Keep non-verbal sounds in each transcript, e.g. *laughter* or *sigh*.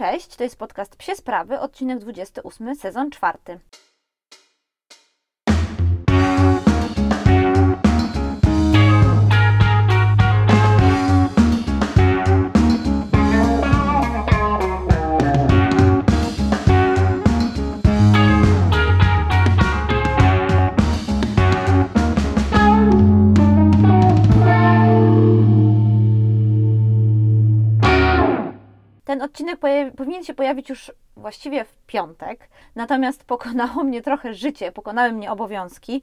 cześć, to jest podcast Psie Sprawy, odcinek 28, sezon czwarty. Odcinek powinien się pojawić już właściwie w piątek, natomiast pokonało mnie trochę życie, pokonały mnie obowiązki,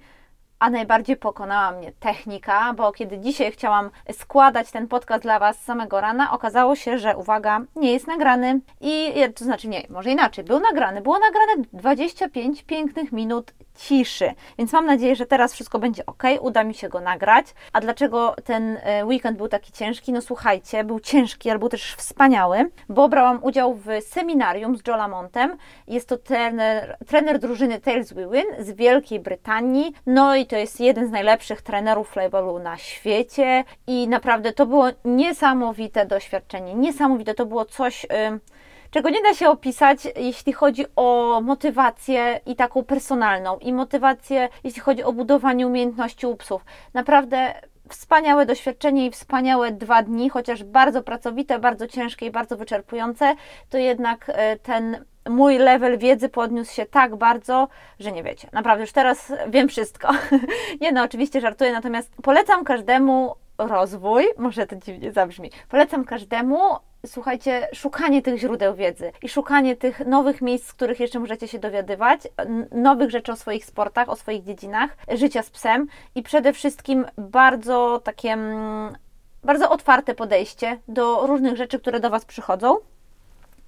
a najbardziej pokonała mnie technika, bo kiedy dzisiaj chciałam składać ten podcast dla Was samego rana, okazało się, że uwaga, nie jest nagrany. I to znaczy nie, może inaczej, był nagrany, było nagrane 25 pięknych minut ciszy. Więc mam nadzieję, że teraz wszystko będzie ok, uda mi się go nagrać. A dlaczego ten e, weekend był taki ciężki? No słuchajcie, był ciężki, ale był też wspaniały, bo brałam udział w seminarium z Jola Montem. Jest to trener, trener drużyny Tales We Win z Wielkiej Brytanii. No i to jest jeden z najlepszych trenerów flyballu na świecie i naprawdę to było niesamowite doświadczenie. Niesamowite, to było coś... Yy, czego nie da się opisać, jeśli chodzi o motywację i taką personalną, i motywację, jeśli chodzi o budowanie umiejętności u psów. Naprawdę wspaniałe doświadczenie i wspaniałe dwa dni, chociaż bardzo pracowite, bardzo ciężkie i bardzo wyczerpujące, to jednak e, ten mój level wiedzy podniósł się tak bardzo, że nie wiecie. Naprawdę już teraz wiem wszystko. *laughs* nie no, oczywiście żartuję, natomiast polecam każdemu rozwój, może to dziwnie zabrzmi, polecam każdemu słuchajcie, szukanie tych źródeł wiedzy i szukanie tych nowych miejsc, z których jeszcze możecie się dowiadywać, nowych rzeczy o swoich sportach, o swoich dziedzinach, życia z psem i przede wszystkim bardzo takie, mm, bardzo otwarte podejście do różnych rzeczy, które do Was przychodzą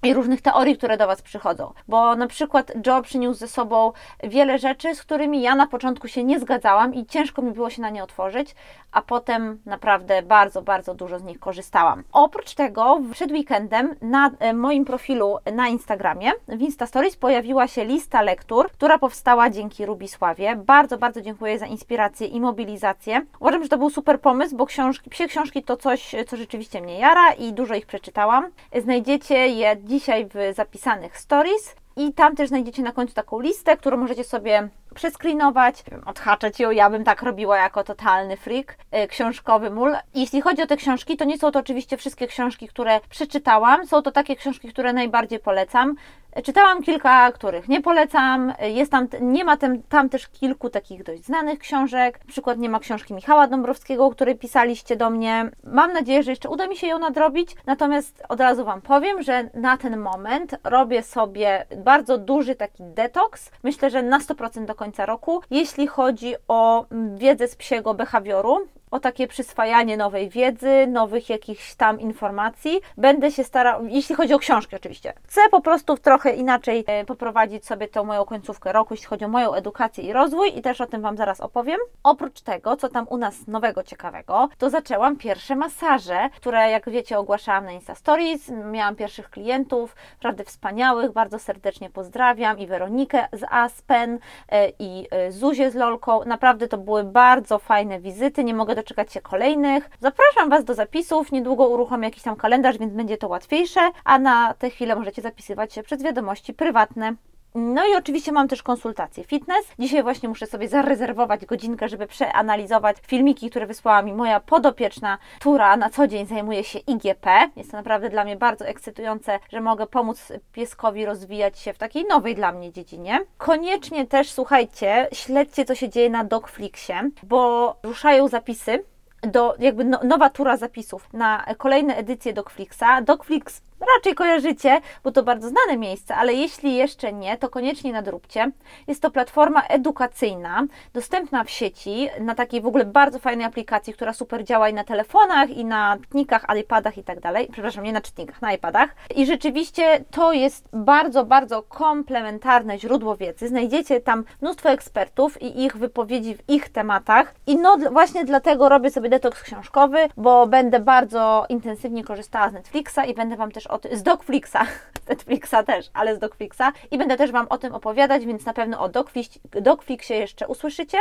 i różnych teorii, które do Was przychodzą. Bo na przykład Joe przyniósł ze sobą wiele rzeczy, z którymi ja na początku się nie zgadzałam i ciężko mi było się na nie otworzyć, a potem naprawdę bardzo, bardzo dużo z nich korzystałam. Oprócz tego, przed weekendem na e, moim profilu na Instagramie w Insta Stories pojawiła się lista lektur, która powstała dzięki Rubisławie. Bardzo, bardzo dziękuję za inspirację i mobilizację. Uważam, że to był super pomysł, bo książki, psie książki to coś, co rzeczywiście mnie jara i dużo ich przeczytałam. Znajdziecie je dzisiaj w zapisanych stories. I tam też znajdziecie na końcu taką listę, którą możecie sobie przeskrinować, odhaczać ją. Ja bym tak robiła jako totalny freak, y, książkowy mól. Jeśli chodzi o te książki, to nie są to oczywiście wszystkie książki, które przeczytałam. Są to takie książki, które najbardziej polecam. Czytałam kilka, których nie polecam. Jest tam, nie ma tam, tam też kilku takich dość znanych książek. Na przykład nie ma książki Michała Dąbrowskiego, o której pisaliście do mnie. Mam nadzieję, że jeszcze uda mi się ją nadrobić. Natomiast od razu Wam powiem, że na ten moment robię sobie bardzo duży taki detoks. Myślę, że na 100% do końca roku, jeśli chodzi o wiedzę z psiego behawioru o takie przyswajanie nowej wiedzy, nowych jakichś tam informacji. Będę się starał, jeśli chodzi o książki oczywiście. Chcę po prostu trochę inaczej e, poprowadzić sobie tą moją końcówkę roku, jeśli chodzi o moją edukację i rozwój i też o tym Wam zaraz opowiem. Oprócz tego, co tam u nas nowego, ciekawego, to zaczęłam pierwsze masaże, które jak wiecie ogłaszałam na Insta Stories. Miałam pierwszych klientów, naprawdę wspaniałych, bardzo serdecznie pozdrawiam i Weronikę z Aspen e, i e, Zuzię z Lolką. Naprawdę to były bardzo fajne wizyty, nie mogę doczekać się kolejnych. Zapraszam Was do zapisów, niedługo uruchomię jakiś tam kalendarz, więc będzie to łatwiejsze, a na tę chwilę możecie zapisywać się przez wiadomości prywatne. No i oczywiście mam też konsultacje fitness. Dzisiaj właśnie muszę sobie zarezerwować godzinkę, żeby przeanalizować filmiki, które wysłała mi moja podopieczna, która na co dzień zajmuje się IGP. Jest to naprawdę dla mnie bardzo ekscytujące, że mogę pomóc pieskowi rozwijać się w takiej nowej dla mnie dziedzinie. Koniecznie też słuchajcie, śledźcie co się dzieje na Dogflixie, bo ruszają zapisy do jakby no, nowa tura zapisów na kolejne edycje Dogflixa. Dogflix raczej kojarzycie, bo to bardzo znane miejsce, ale jeśli jeszcze nie, to koniecznie nadróbcie. Jest to platforma edukacyjna, dostępna w sieci, na takiej w ogóle bardzo fajnej aplikacji, która super działa i na telefonach, i na czytnikach, iPadach i tak dalej. Przepraszam, nie na czytnikach, na iPadach. I rzeczywiście to jest bardzo, bardzo komplementarne źródło wiedzy. Znajdziecie tam mnóstwo ekspertów i ich wypowiedzi w ich tematach. I no właśnie dlatego robię sobie detoks książkowy, bo będę bardzo intensywnie korzystała z Netflixa i będę Wam też z Dogflixa, z *laughs* Netflixa też, ale z Dogflixa i będę też Wam o tym opowiadać, więc na pewno o Dogflix, Dogflixie jeszcze usłyszycie,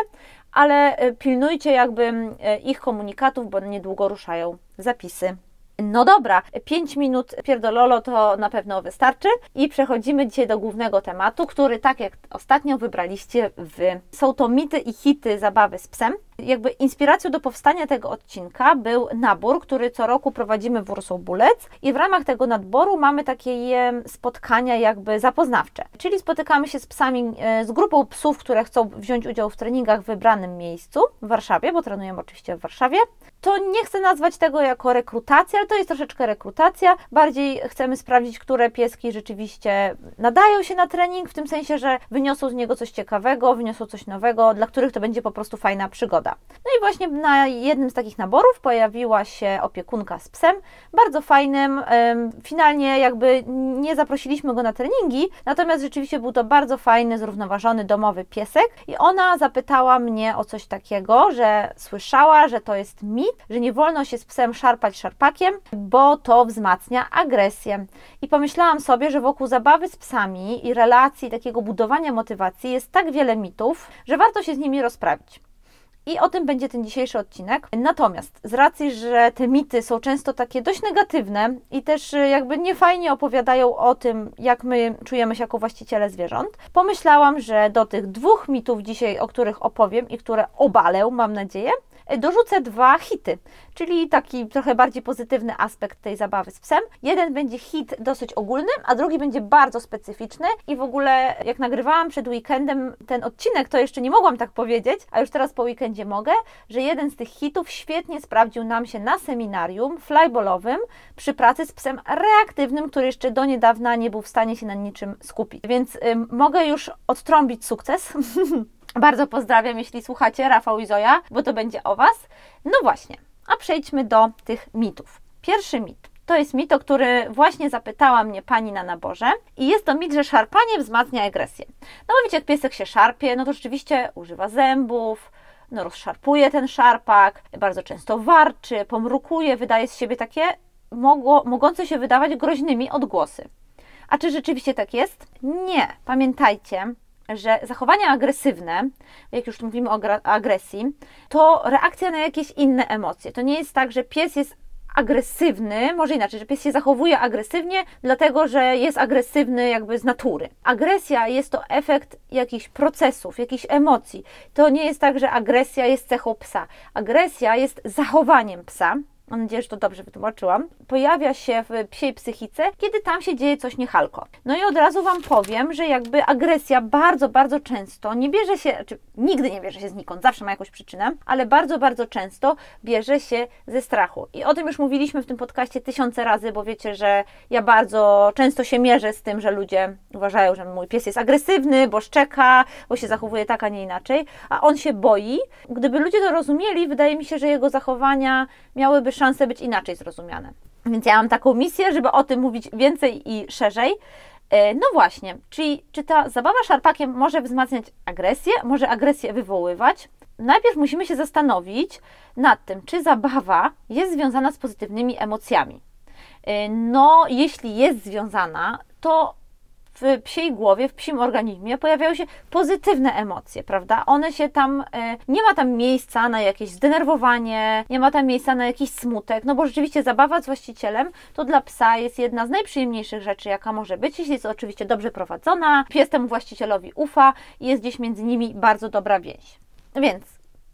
ale e, pilnujcie jakby e, ich komunikatów, bo niedługo ruszają zapisy. No dobra, 5 minut pierdololo to na pewno wystarczy i przechodzimy dzisiaj do głównego tematu, który tak jak ostatnio wybraliście wy. Są to mity i hity zabawy z psem. Jakby inspiracją do powstania tego odcinka był nabór, który co roku prowadzimy w Warsaw Bullets i w ramach tego nadboru mamy takie spotkania jakby zapoznawcze. Czyli spotykamy się z psami, e, z grupą psów, które chcą wziąć udział w treningach w wybranym miejscu w Warszawie, bo trenujemy oczywiście w Warszawie. To nie chcę nazwać tego jako rekrutacja, ale to jest troszeczkę rekrutacja. Bardziej chcemy sprawdzić, które pieski rzeczywiście nadają się na trening, w tym sensie, że wyniosą z niego coś ciekawego, wyniosą coś nowego, dla których to będzie po prostu fajna przygoda. No i właśnie na jednym z takich naborów pojawiła się opiekunka z psem, bardzo fajnym. Finalnie jakby nie zaprosiliśmy go na treningi, natomiast rzeczywiście był to bardzo fajny, zrównoważony domowy piesek i ona zapytała mnie o coś takiego, że słyszała, że to jest mit, że nie wolno się z psem szarpać szarpakiem, bo to wzmacnia agresję. I pomyślałam sobie, że wokół zabawy z psami i relacji, takiego budowania motywacji jest tak wiele mitów, że warto się z nimi rozprawić. I o tym będzie ten dzisiejszy odcinek. Natomiast z racji, że te mity są często takie dość negatywne i też y, jakby niefajnie opowiadają o tym, jak my czujemy się jako właściciele zwierząt, pomyślałam, że do tych dwóch mitów dzisiaj, o których opowiem i które obalę, mam nadzieję, dorzucę dwa hity, czyli taki trochę bardziej pozytywny aspekt tej zabawy z psem. Jeden będzie hit dosyć ogólny, a drugi będzie bardzo specyficzny i w ogóle jak nagrywałam przed weekendem ten odcinek, to jeszcze nie mogłam tak powiedzieć, a już teraz po weekendzie mogę, że jeden z tych hitów świetnie sprawdził nam się na seminarium flyballowym przy pracy z psem reaktywnym, który jeszcze do niedawna nie był w stanie się na niczym skupić. Więc ym, mogę już odtrąbić sukces. *laughs* Bardzo pozdrawiam, jeśli słuchacie, Rafał i Zoja, bo to będzie o Was. No właśnie, a przejdźmy do tych mitów. Pierwszy mit. To jest mit, o który właśnie zapytała mnie pani na naborze. I jest to mit, że szarpanie wzmacnia agresję. No bo wiecie, jak piesek się szarpie, no to rzeczywiście używa zębów, no rozszarpuje ten szarpak, bardzo często warczy, pomrukuje, wydaje z siebie takie mogło, mogące się wydawać groźnymi odgłosy. A czy rzeczywiście tak jest? Nie. Pamiętajcie, że zachowania agresywne, jak już mówimy o agresji, to reakcja na jakieś inne emocje. To nie jest tak, że pies jest agresywny, może inaczej, że pies się zachowuje agresywnie, dlatego że jest agresywny jakby z natury. Agresja jest to efekt jakichś procesów, jakichś emocji. To nie jest tak, że agresja jest cechą psa. Agresja jest zachowaniem psa. Mam nadzieję, że to dobrze wytłumaczyłam. Pojawia się w psiej psychice, kiedy tam się dzieje coś niechalko. No i od razu Wam powiem, że jakby agresja bardzo, bardzo często nie bierze się, czy nigdy nie bierze się znikąd, zawsze ma jakąś przyczynę, ale bardzo, bardzo często bierze się ze strachu. I o tym już mówiliśmy w tym podcaście tysiące razy, bo wiecie, że ja bardzo często się mierzę z tym, że ludzie uważają, że mój pies jest agresywny, bo szczeka, bo się zachowuje tak, a nie inaczej, a on się boi. Gdyby ludzie to rozumieli, wydaje mi się, że jego zachowania miałyby szansę być inaczej zrozumiane. Więc ja mam taką misję, żeby o tym mówić więcej i szerzej. E, no właśnie, czyli czy ta zabawa szarpakiem może wzmacniać agresję, może agresję wywoływać? Najpierw musimy się zastanowić nad tym, czy zabawa jest związana z pozytywnymi emocjami. E, no, jeśli jest związana, to w psiej głowie, w psim organizmie pojawiają się pozytywne emocje, prawda? One się tam, e, nie ma tam miejsca na jakieś zdenerwowanie, nie ma tam miejsca na jakiś smutek, no bo rzeczywiście zabawa z właścicielem to dla psa jest jedna z najprzyjemniejszych rzeczy, jaka może być, jeśli jest oczywiście dobrze prowadzona, pies temu właścicielowi ufa i jest gdzieś między nimi bardzo dobra więź. Więc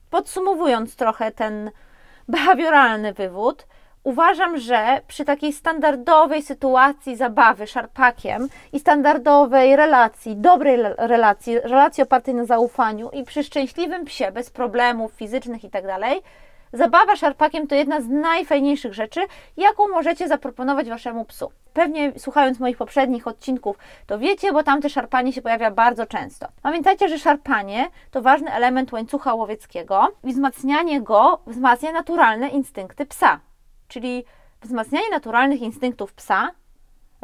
podsumowując trochę ten behawioralny wywód, Uważam, że przy takiej standardowej sytuacji zabawy szarpakiem i standardowej relacji, dobrej relacji, relacji opartej na zaufaniu i przy szczęśliwym psie, bez problemów fizycznych i tak zabawa szarpakiem to jedna z najfajniejszych rzeczy, jaką możecie zaproponować waszemu psu. Pewnie słuchając moich poprzednich odcinków, to wiecie, bo tam te szarpanie się pojawia bardzo często. Pamiętajcie, że szarpanie to ważny element łańcucha łowieckiego i wzmacnianie go wzmacnia naturalne instynkty psa czyli wzmacnianie naturalnych instynktów psa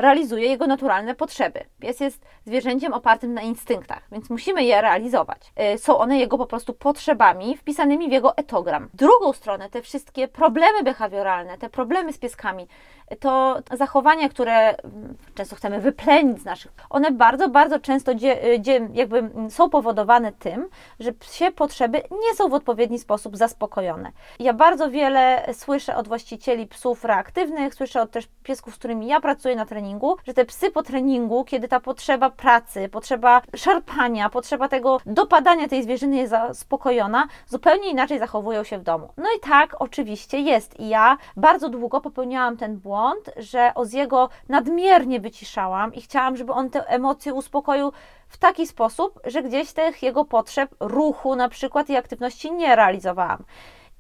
realizuje jego naturalne potrzeby. Pies jest zwierzęciem opartym na instynktach, więc musimy je realizować. Y, są one jego po prostu potrzebami wpisanymi w jego etogram. Drugą stronę, te wszystkie problemy behawioralne, te problemy z pieskami, to zachowania, które mm, często chcemy wyplenić z naszych, one bardzo, bardzo często dzie, y, dzie, jakby mm, są powodowane tym, że psie potrzeby nie są w odpowiedni sposób zaspokojone. Ja bardzo wiele słyszę od właścicieli psów reaktywnych, słyszę od też piesków, z którymi ja pracuję na treningu, że te psy po treningu, kiedy ta potrzeba pracy, potrzeba szarpania, potrzeba tego dopadania tej zwierzyny jest zaspokojona, zupełnie inaczej zachowują się w domu. No i tak oczywiście jest. I ja bardzo długo popełniałam ten błąd, że Oziego nadmiernie wyciszałam i chciałam, żeby on te emocje uspokoił w taki sposób, że gdzieś tych jego potrzeb, ruchu na przykład i aktywności nie realizowałam.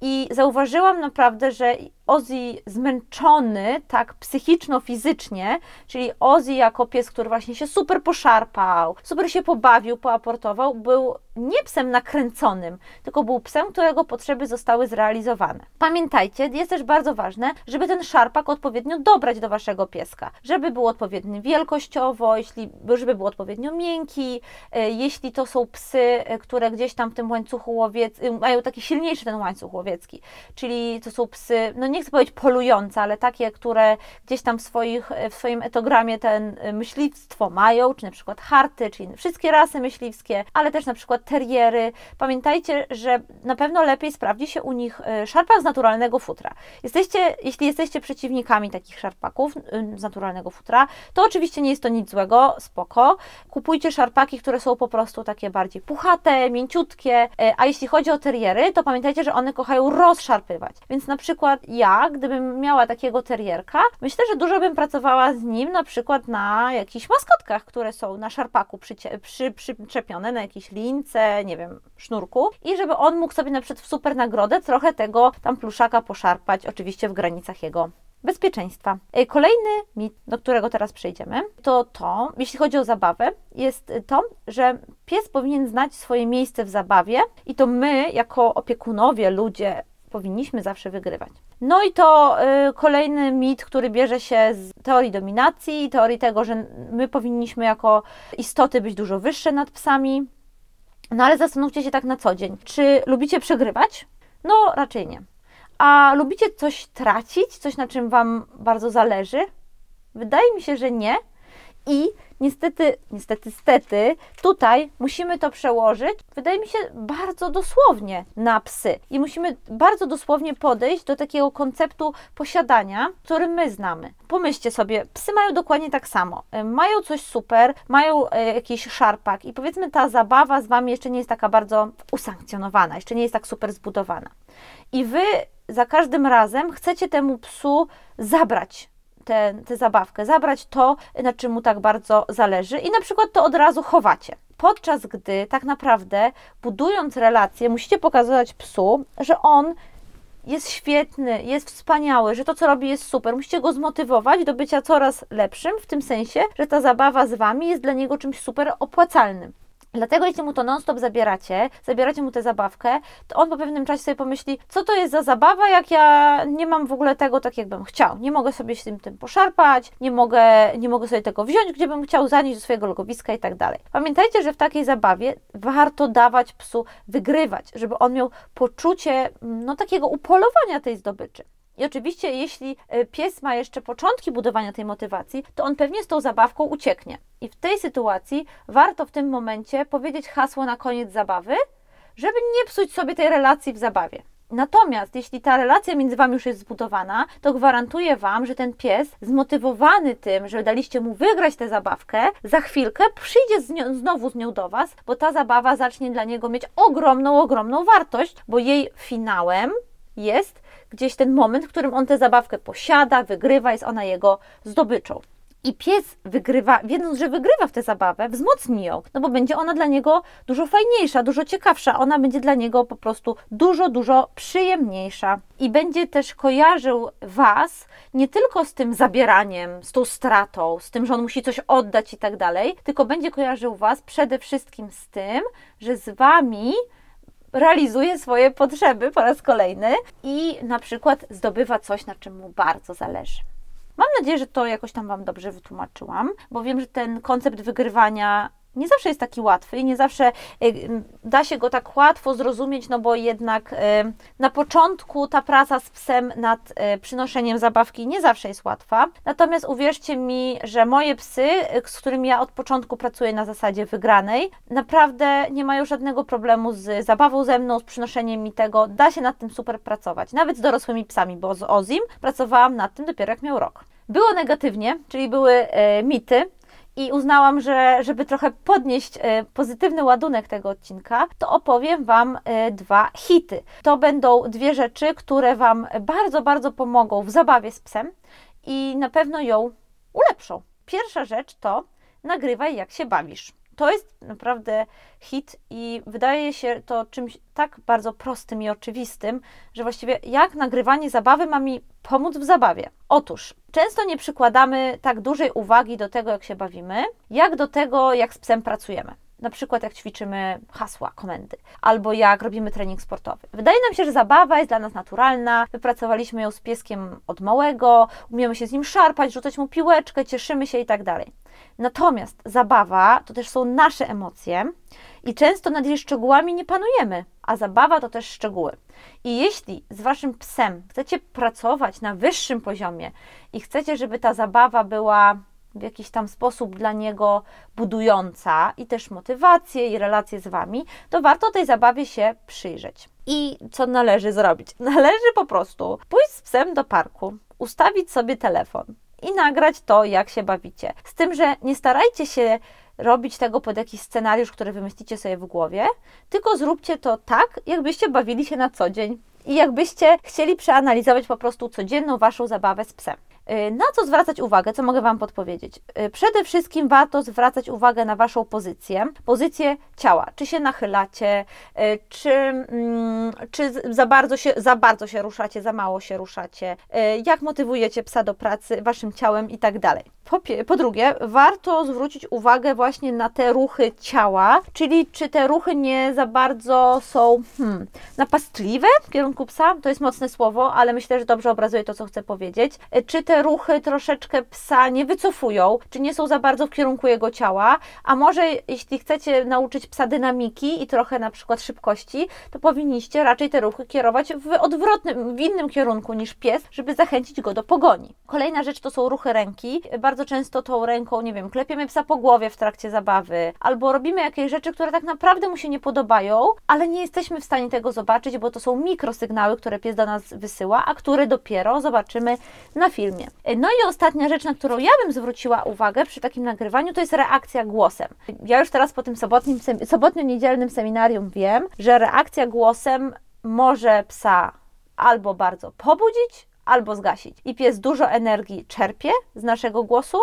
I zauważyłam naprawdę, że Ozzy zmęczony tak psychiczno-fizycznie, czyli Ozzy jako pies, który właśnie się super poszarpał, super się pobawił, poaportował, był nie psem nakręconym, tylko był psem, którego potrzeby zostały zrealizowane. Pamiętajcie, jest też bardzo ważne, żeby ten szarpak odpowiednio dobrać do waszego pieska, żeby był odpowiedni wielkościowo, jeśli, żeby był odpowiednio miękki, e, jeśli to są psy, e, które gdzieś tam w tym łańcuchu łowieckim, mają taki silniejszy ten łańcuch łowiecki, czyli to są psy, no nie chcę powiedzieć polujące, ale takie, które gdzieś tam w, swoich, w swoim etogramie ten e, myśliwstwo mają, czy na przykład harty, czyli wszystkie rasy myśliwskie, ale też na przykład teriery. Pamiętajcie, że na pewno lepiej sprawdzi się u nich e, szarpak z naturalnego futra. Jesteście, jeśli jesteście przeciwnikami takich szarpaków e, z naturalnego futra, to oczywiście nie jest to nic złego, spoko. Kupujcie szarpaki, które są po prostu takie bardziej puchate, mięciutkie, a jeśli chodzi o teriery, to pamiętajcie, że one kochają rozszarpywać. Więc na przykład ja, gdybym miała takiego terierka, myślę, że dużo bym pracowała z nim na przykład na jakichś maskotkach, które są na szarpaku przycie, przy, przyczepione, na jakiejś lince, nie wiem, sznurku i żeby on mógł sobie na przykład w super nagrodę trochę tego tam pluszaka poszarpać, oczywiście w granicach jego bezpieczeństwa. Kolejny mit, do którego teraz przejdziemy, to to, jeśli chodzi o zabawę, jest to, że pies powinien znać swoje miejsce w zabawie i to my, jako opiekunowie, ludzie, powinniśmy zawsze wygrywać. No i to y, kolejny mit, który bierze się z teorii dominacji, teorii tego, że my powinniśmy jako istoty być dużo wyższe nad psami. No ale zastanówcie się tak na co dzień. Czy lubicie przegrywać? No raczej nie. A lubicie coś tracić, coś na czym Wam bardzo zależy? Wydaje mi się, że nie. I niestety, niestety, stety, tutaj musimy to przełożyć, wydaje mi się, bardzo dosłownie na psy. I musimy bardzo dosłownie podejść do takiego konceptu posiadania, który my znamy. Pomyślcie sobie, psy mają dokładnie tak samo. E, mają coś super, mają e, jakiś szarpak i powiedzmy ta zabawa z Wami jeszcze nie jest taka bardzo usankcjonowana, jeszcze nie jest tak super zbudowana. I Wy za każdym razem chcecie temu psu zabrać tę, tę zabawkę, zabrać to, na czym mu tak bardzo zależy i na przykład to od razu chowacie. Podczas gdy tak naprawdę budując relacje, musicie pokazać psu, że on jest świetny, jest wspaniały, że to, co robi, jest super. Musicie go zmotywować do bycia coraz lepszym, w tym sensie, że ta zabawa z wami jest dla niego czymś super opłacalnym. Dlatego jeśli mu to non-stop zabieracie, zabieracie mu tę zabawkę, to on po pewnym czasie sobie pomyśli, co to jest za zabawa, jak ja nie mam w ogóle tego tak, jakbym chciał. Nie mogę sobie się tym, tym poszarpać, nie mogę, nie mogę sobie tego wziąć, gdzie bym chciał zanieść do swojego logowiska i tak dalej. Pamiętajcie, że w takiej zabawie warto dawać psu wygrywać, żeby on miał poczucie no, takiego upolowania tej zdobyczy. I oczywiście, jeśli e, pies ma jeszcze początki budowania tej motywacji, to on pewnie z tą zabawką ucieknie. I w tej sytuacji warto w tym momencie powiedzieć hasło na koniec zabawy, żeby nie psuć sobie tej relacji w zabawie. Natomiast jeśli ta relacja między Wami już jest zbudowana, to gwarantuję Wam, że ten pies, zmotywowany tym, że daliście mu wygrać tę zabawkę, za chwilkę przyjdzie z nią, znowu z nią do Was, bo ta zabawa zacznie dla niego mieć ogromną, ogromną wartość, bo jej finałem jest gdzieś ten moment, w którym on tę zabawkę posiada, wygrywa, jest ona jego zdobyczą. I pies wygrywa, wiedząc, że wygrywa w tę zabawę, wzmocni ją, no bo będzie ona dla niego dużo fajniejsza, dużo ciekawsza, ona będzie dla niego po prostu dużo, dużo przyjemniejsza. I będzie też kojarzył Was nie tylko z tym zabieraniem, z tą stratą, z tym, że on musi coś oddać i tak dalej, tylko będzie kojarzył Was przede wszystkim z tym, że z Wami realizuje swoje potrzeby po raz kolejny i na przykład zdobywa coś, na czym mu bardzo zależy. Mam nadzieję, że to jakoś tam Wam dobrze wytłumaczyłam, bo wiem, że ten koncept wygrywania nie zawsze jest taki łatwy i nie zawsze y, da się go tak łatwo zrozumieć, no bo jednak y, na początku ta praca z psem nad y, przynoszeniem zabawki nie zawsze jest łatwa. Natomiast uwierzcie mi, że moje psy, z którymi ja od początku pracuję na zasadzie wygranej, naprawdę nie mają żadnego problemu z zabawą ze mną, z przynoszeniem mi tego. Da się nad tym super pracować, nawet z dorosłymi psami, bo z Ozim pracowałam nad tym dopiero jak miał rok. Było negatywnie, czyli były mity, i uznałam, że żeby trochę podnieść e, pozytywny ładunek tego odcinka, to opowiem Wam e, dwa hity. To będą dwie rzeczy, które Wam bardzo, bardzo pomogą w zabawie z psem i na pewno ją ulepszą. Pierwsza rzecz to nagrywaj jak się bawisz. To jest naprawdę hit i wydaje się to czymś tak bardzo prostym i oczywistym, że właściwie jak nagrywanie zabawy ma mi pomóc w zabawie. Otóż często nie przykładamy tak dużej uwagi do tego, jak się bawimy, jak do tego, jak z psem pracujemy na przykład jak ćwiczymy hasła, komendy, albo jak robimy trening sportowy. Wydaje nam się, że zabawa jest dla nas naturalna, wypracowaliśmy ją z pieskiem od małego, umiemy się z nim szarpać, rzucać mu piłeczkę, cieszymy się i tak dalej. Natomiast zabawa to też są nasze emocje i często nad jej szczegółami nie panujemy, a zabawa to też szczegóły. I jeśli z waszym psem chcecie pracować na wyższym poziomie i chcecie, żeby ta zabawa była w jakiś tam sposób dla niego budująca i też motywację i relacje z wami, to warto tej zabawie się przyjrzeć. I co należy zrobić? *laughs* Należy po prostu pójść z psem do parku, ustawić sobie telefon i nagrać to, jak się bawicie. Z tym, że nie starajcie się robić tego pod jakiś scenariusz, który wymyślicie sobie w głowie, tylko zróbcie to tak, jakbyście bawili się na co dzień i jakbyście chcieli przeanalizować po prostu codzienną waszą zabawę z psem. Y, na co zwracać uwagę? Co mogę Wam podpowiedzieć? Y, przede wszystkim warto zwracać uwagę na Waszą pozycję, pozycję ciała. Czy się nachylacie, y, czy, mm, czy za, bardzo się, za bardzo się ruszacie, za mało się ruszacie, jak motywujecie psa do pracy Waszym ciałem i tak dalej. Po, po drugie, warto zwrócić uwagę właśnie na te ruchy ciała, czyli czy te ruchy nie za bardzo są hmm, napastliwe w kierunku psa. To jest mocne słowo, ale myślę, że dobrze obrazuje to, co chcę powiedzieć. Czy te ruchy troszeczkę psa nie wycofują, czy nie są za bardzo w kierunku jego ciała, a może jeśli chcecie nauczyć psa dynamiki i trochę na przykład szybkości, to powinniście raczej te ruchy kierować w odwrotnym, w innym kierunku niż pies, żeby zachęcić go do pogoni. Kolejna rzecz to są ruchy ręki. Często tą ręką, nie wiem, klepiemy psa po głowie w trakcie zabawy, albo robimy jakieś rzeczy, które tak naprawdę mu się nie podobają, ale nie jesteśmy w stanie tego zobaczyć, bo to są mikrosygnały, które pies do nas wysyła, a które dopiero zobaczymy na filmie. No i ostatnia rzecz, na którą ja bym zwróciła uwagę przy takim nagrywaniu, to jest reakcja głosem. Ja już teraz po tym sobotnim, sobotnio-niedzielnym seminarium wiem, że reakcja głosem może psa albo bardzo pobudzić, albo zgasić. I pies dużo energii czerpie z naszego głosu,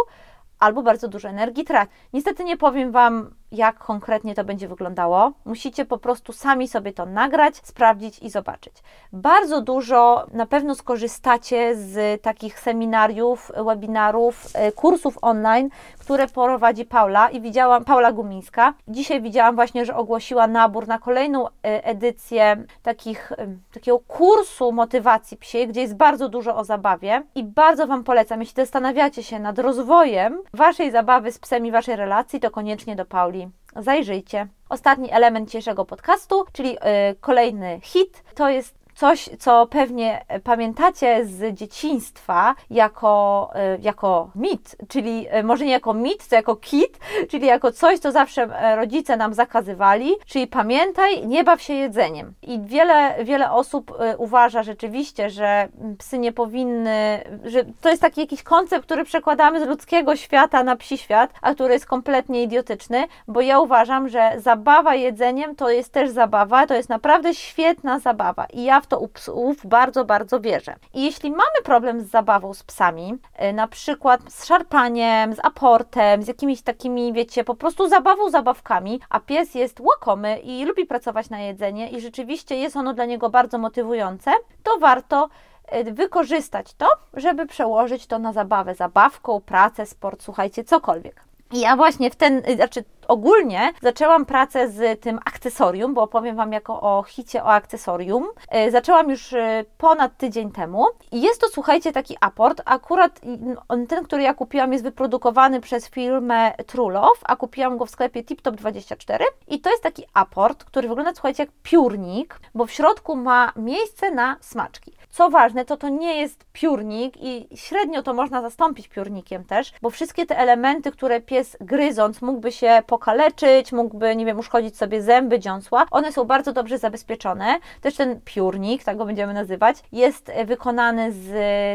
albo bardzo dużo energii traci. Niestety nie powiem Wam jak konkretnie to będzie wyglądało. Musicie po prostu sami sobie to nagrać, sprawdzić i zobaczyć. Bardzo dużo na pewno skorzystacie z takich seminariów, webinarów, e, kursów online, które prowadzi Paula i widziałam, Paula Gumińska. Dzisiaj widziałam właśnie, że ogłosiła nabór na kolejną e, edycję takich, e, takiego kursu motywacji psiej, gdzie jest bardzo dużo o zabawie i bardzo Wam polecam, jeśli zastanawiacie się nad rozwojem Waszej zabawy z psem i Waszej relacji, to koniecznie do Pauli zajrzyjcie. Ostatni element dzisiejszego podcastu, czyli yy, kolejny hit, to jest coś, co pewnie pamiętacie z dzieciństwa jako, e, jako mit, czyli e, może nie jako mit, co jako kit, *laughs* czyli jako coś, co zawsze e, rodzice nam zakazywali, czyli pamiętaj, nie baw się jedzeniem. I wiele, wiele osób uważa rzeczywiście, że psy nie powinny, że to jest taki jakiś koncept, który przekładamy z ludzkiego świata na psi świat, a który jest kompletnie idiotyczny, bo ja uważam, że zabawa jedzeniem to jest też zabawa, to jest naprawdę świetna zabawa i ja w to u psów bardzo, bardzo wierzę. I jeśli mamy problem z zabawą z psami, y, na przykład z szarpaniem, z aportem, z jakimiś takimi, wiecie, po prostu zabawą, zabawkami, a pies jest łakomy i lubi pracować na jedzenie i rzeczywiście jest ono dla niego bardzo motywujące, to warto y, wykorzystać to, żeby przełożyć to na zabawę, zabawką, pracę, sport, słuchajcie, cokolwiek. I ja właśnie w ten, znaczy ogólnie zaczęłam pracę z tym akcesorium, bo opowiem Wam jako o hicie o akcesorium. Y, Zaczęłam już y, ponad tydzień temu. Jest to, słuchajcie, taki aport. Akurat ten, który ja kupiłam, jest wyprodukowany przez firmę Trulow, a kupiłam go w sklepie TipTop24. I to jest taki aport, który wygląda, słuchajcie, jak piórnik, bo w środku ma miejsce na smaczki. Co ważne, to to nie jest piórnik i średnio to można zastąpić piórnikiem też, bo wszystkie te elementy, które pies gryząc mógłby się pokaleczyć, mógłby, nie wiem, uszkodzić sobie zęby, dziąsła, one są bardzo dobrze zabezpieczone. Też ten piórnik, tak go będziemy nazywać, jest e, wykonany z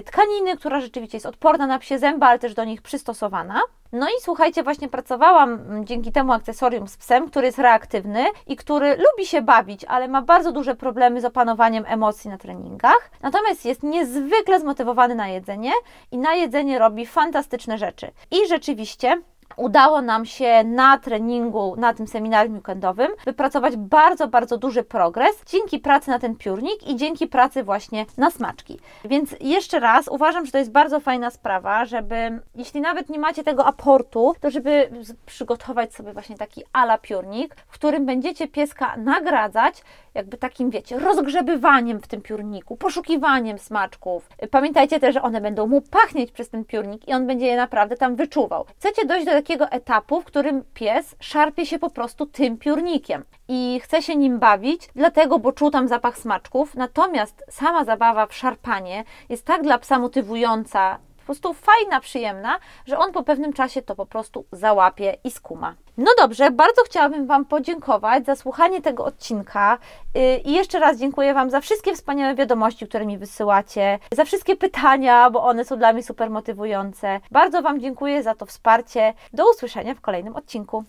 tkaniny, która rzeczywiście jest odporna na psie zęby, ale też do nich przystosowana. No i słuchajcie, właśnie pracowałam mm, dzięki temu akcesorium z psem, który jest reaktywny i który lubi się bawić, ale ma bardzo duże problemy z opanowaniem emocji na treningach. Natomiast jest niezwykle zmotywowany na jedzenie i na jedzenie robi fantastyczne rzeczy. I rzeczywiście udało nam się na treningu, na tym seminarium weekendowym wypracować bardzo, bardzo duży progres dzięki pracy na ten piórnik i dzięki pracy właśnie na smaczki. Więc jeszcze raz uważam, że to jest bardzo fajna sprawa, żeby, jeśli nawet nie macie tego aportu, to żeby przygotować sobie właśnie taki ala piórnik, w którym będziecie pieska nagradzać jakby takim, wiecie, rozgrzebywaniem w tym piórniku, poszukiwaniem smaczków. Pamiętajcie też, że one będą mu pachnieć przez ten piórnik i on będzie je naprawdę tam wyczuwał. Chcecie dojść do takiego etapu, w którym pies szarpie się po prostu tym piórnikiem i chce się nim bawić, dlatego, bo czuł tam zapach smaczków. Natomiast sama zabawa w szarpanie jest tak dla psa motywująca, po prostu fajna, przyjemna, że on po pewnym czasie to po prostu załapie i skuma. No dobrze, bardzo chciałabym Wam podziękować za słuchanie tego odcinka Yy, i jeszcze raz dziękuję Wam za wszystkie wspaniałe wiadomości, które mi wysyłacie, za wszystkie pytania, bo one są dla mnie super motywujące. Bardzo Wam dziękuję za to wsparcie. Do usłyszenia w kolejnym odcinku.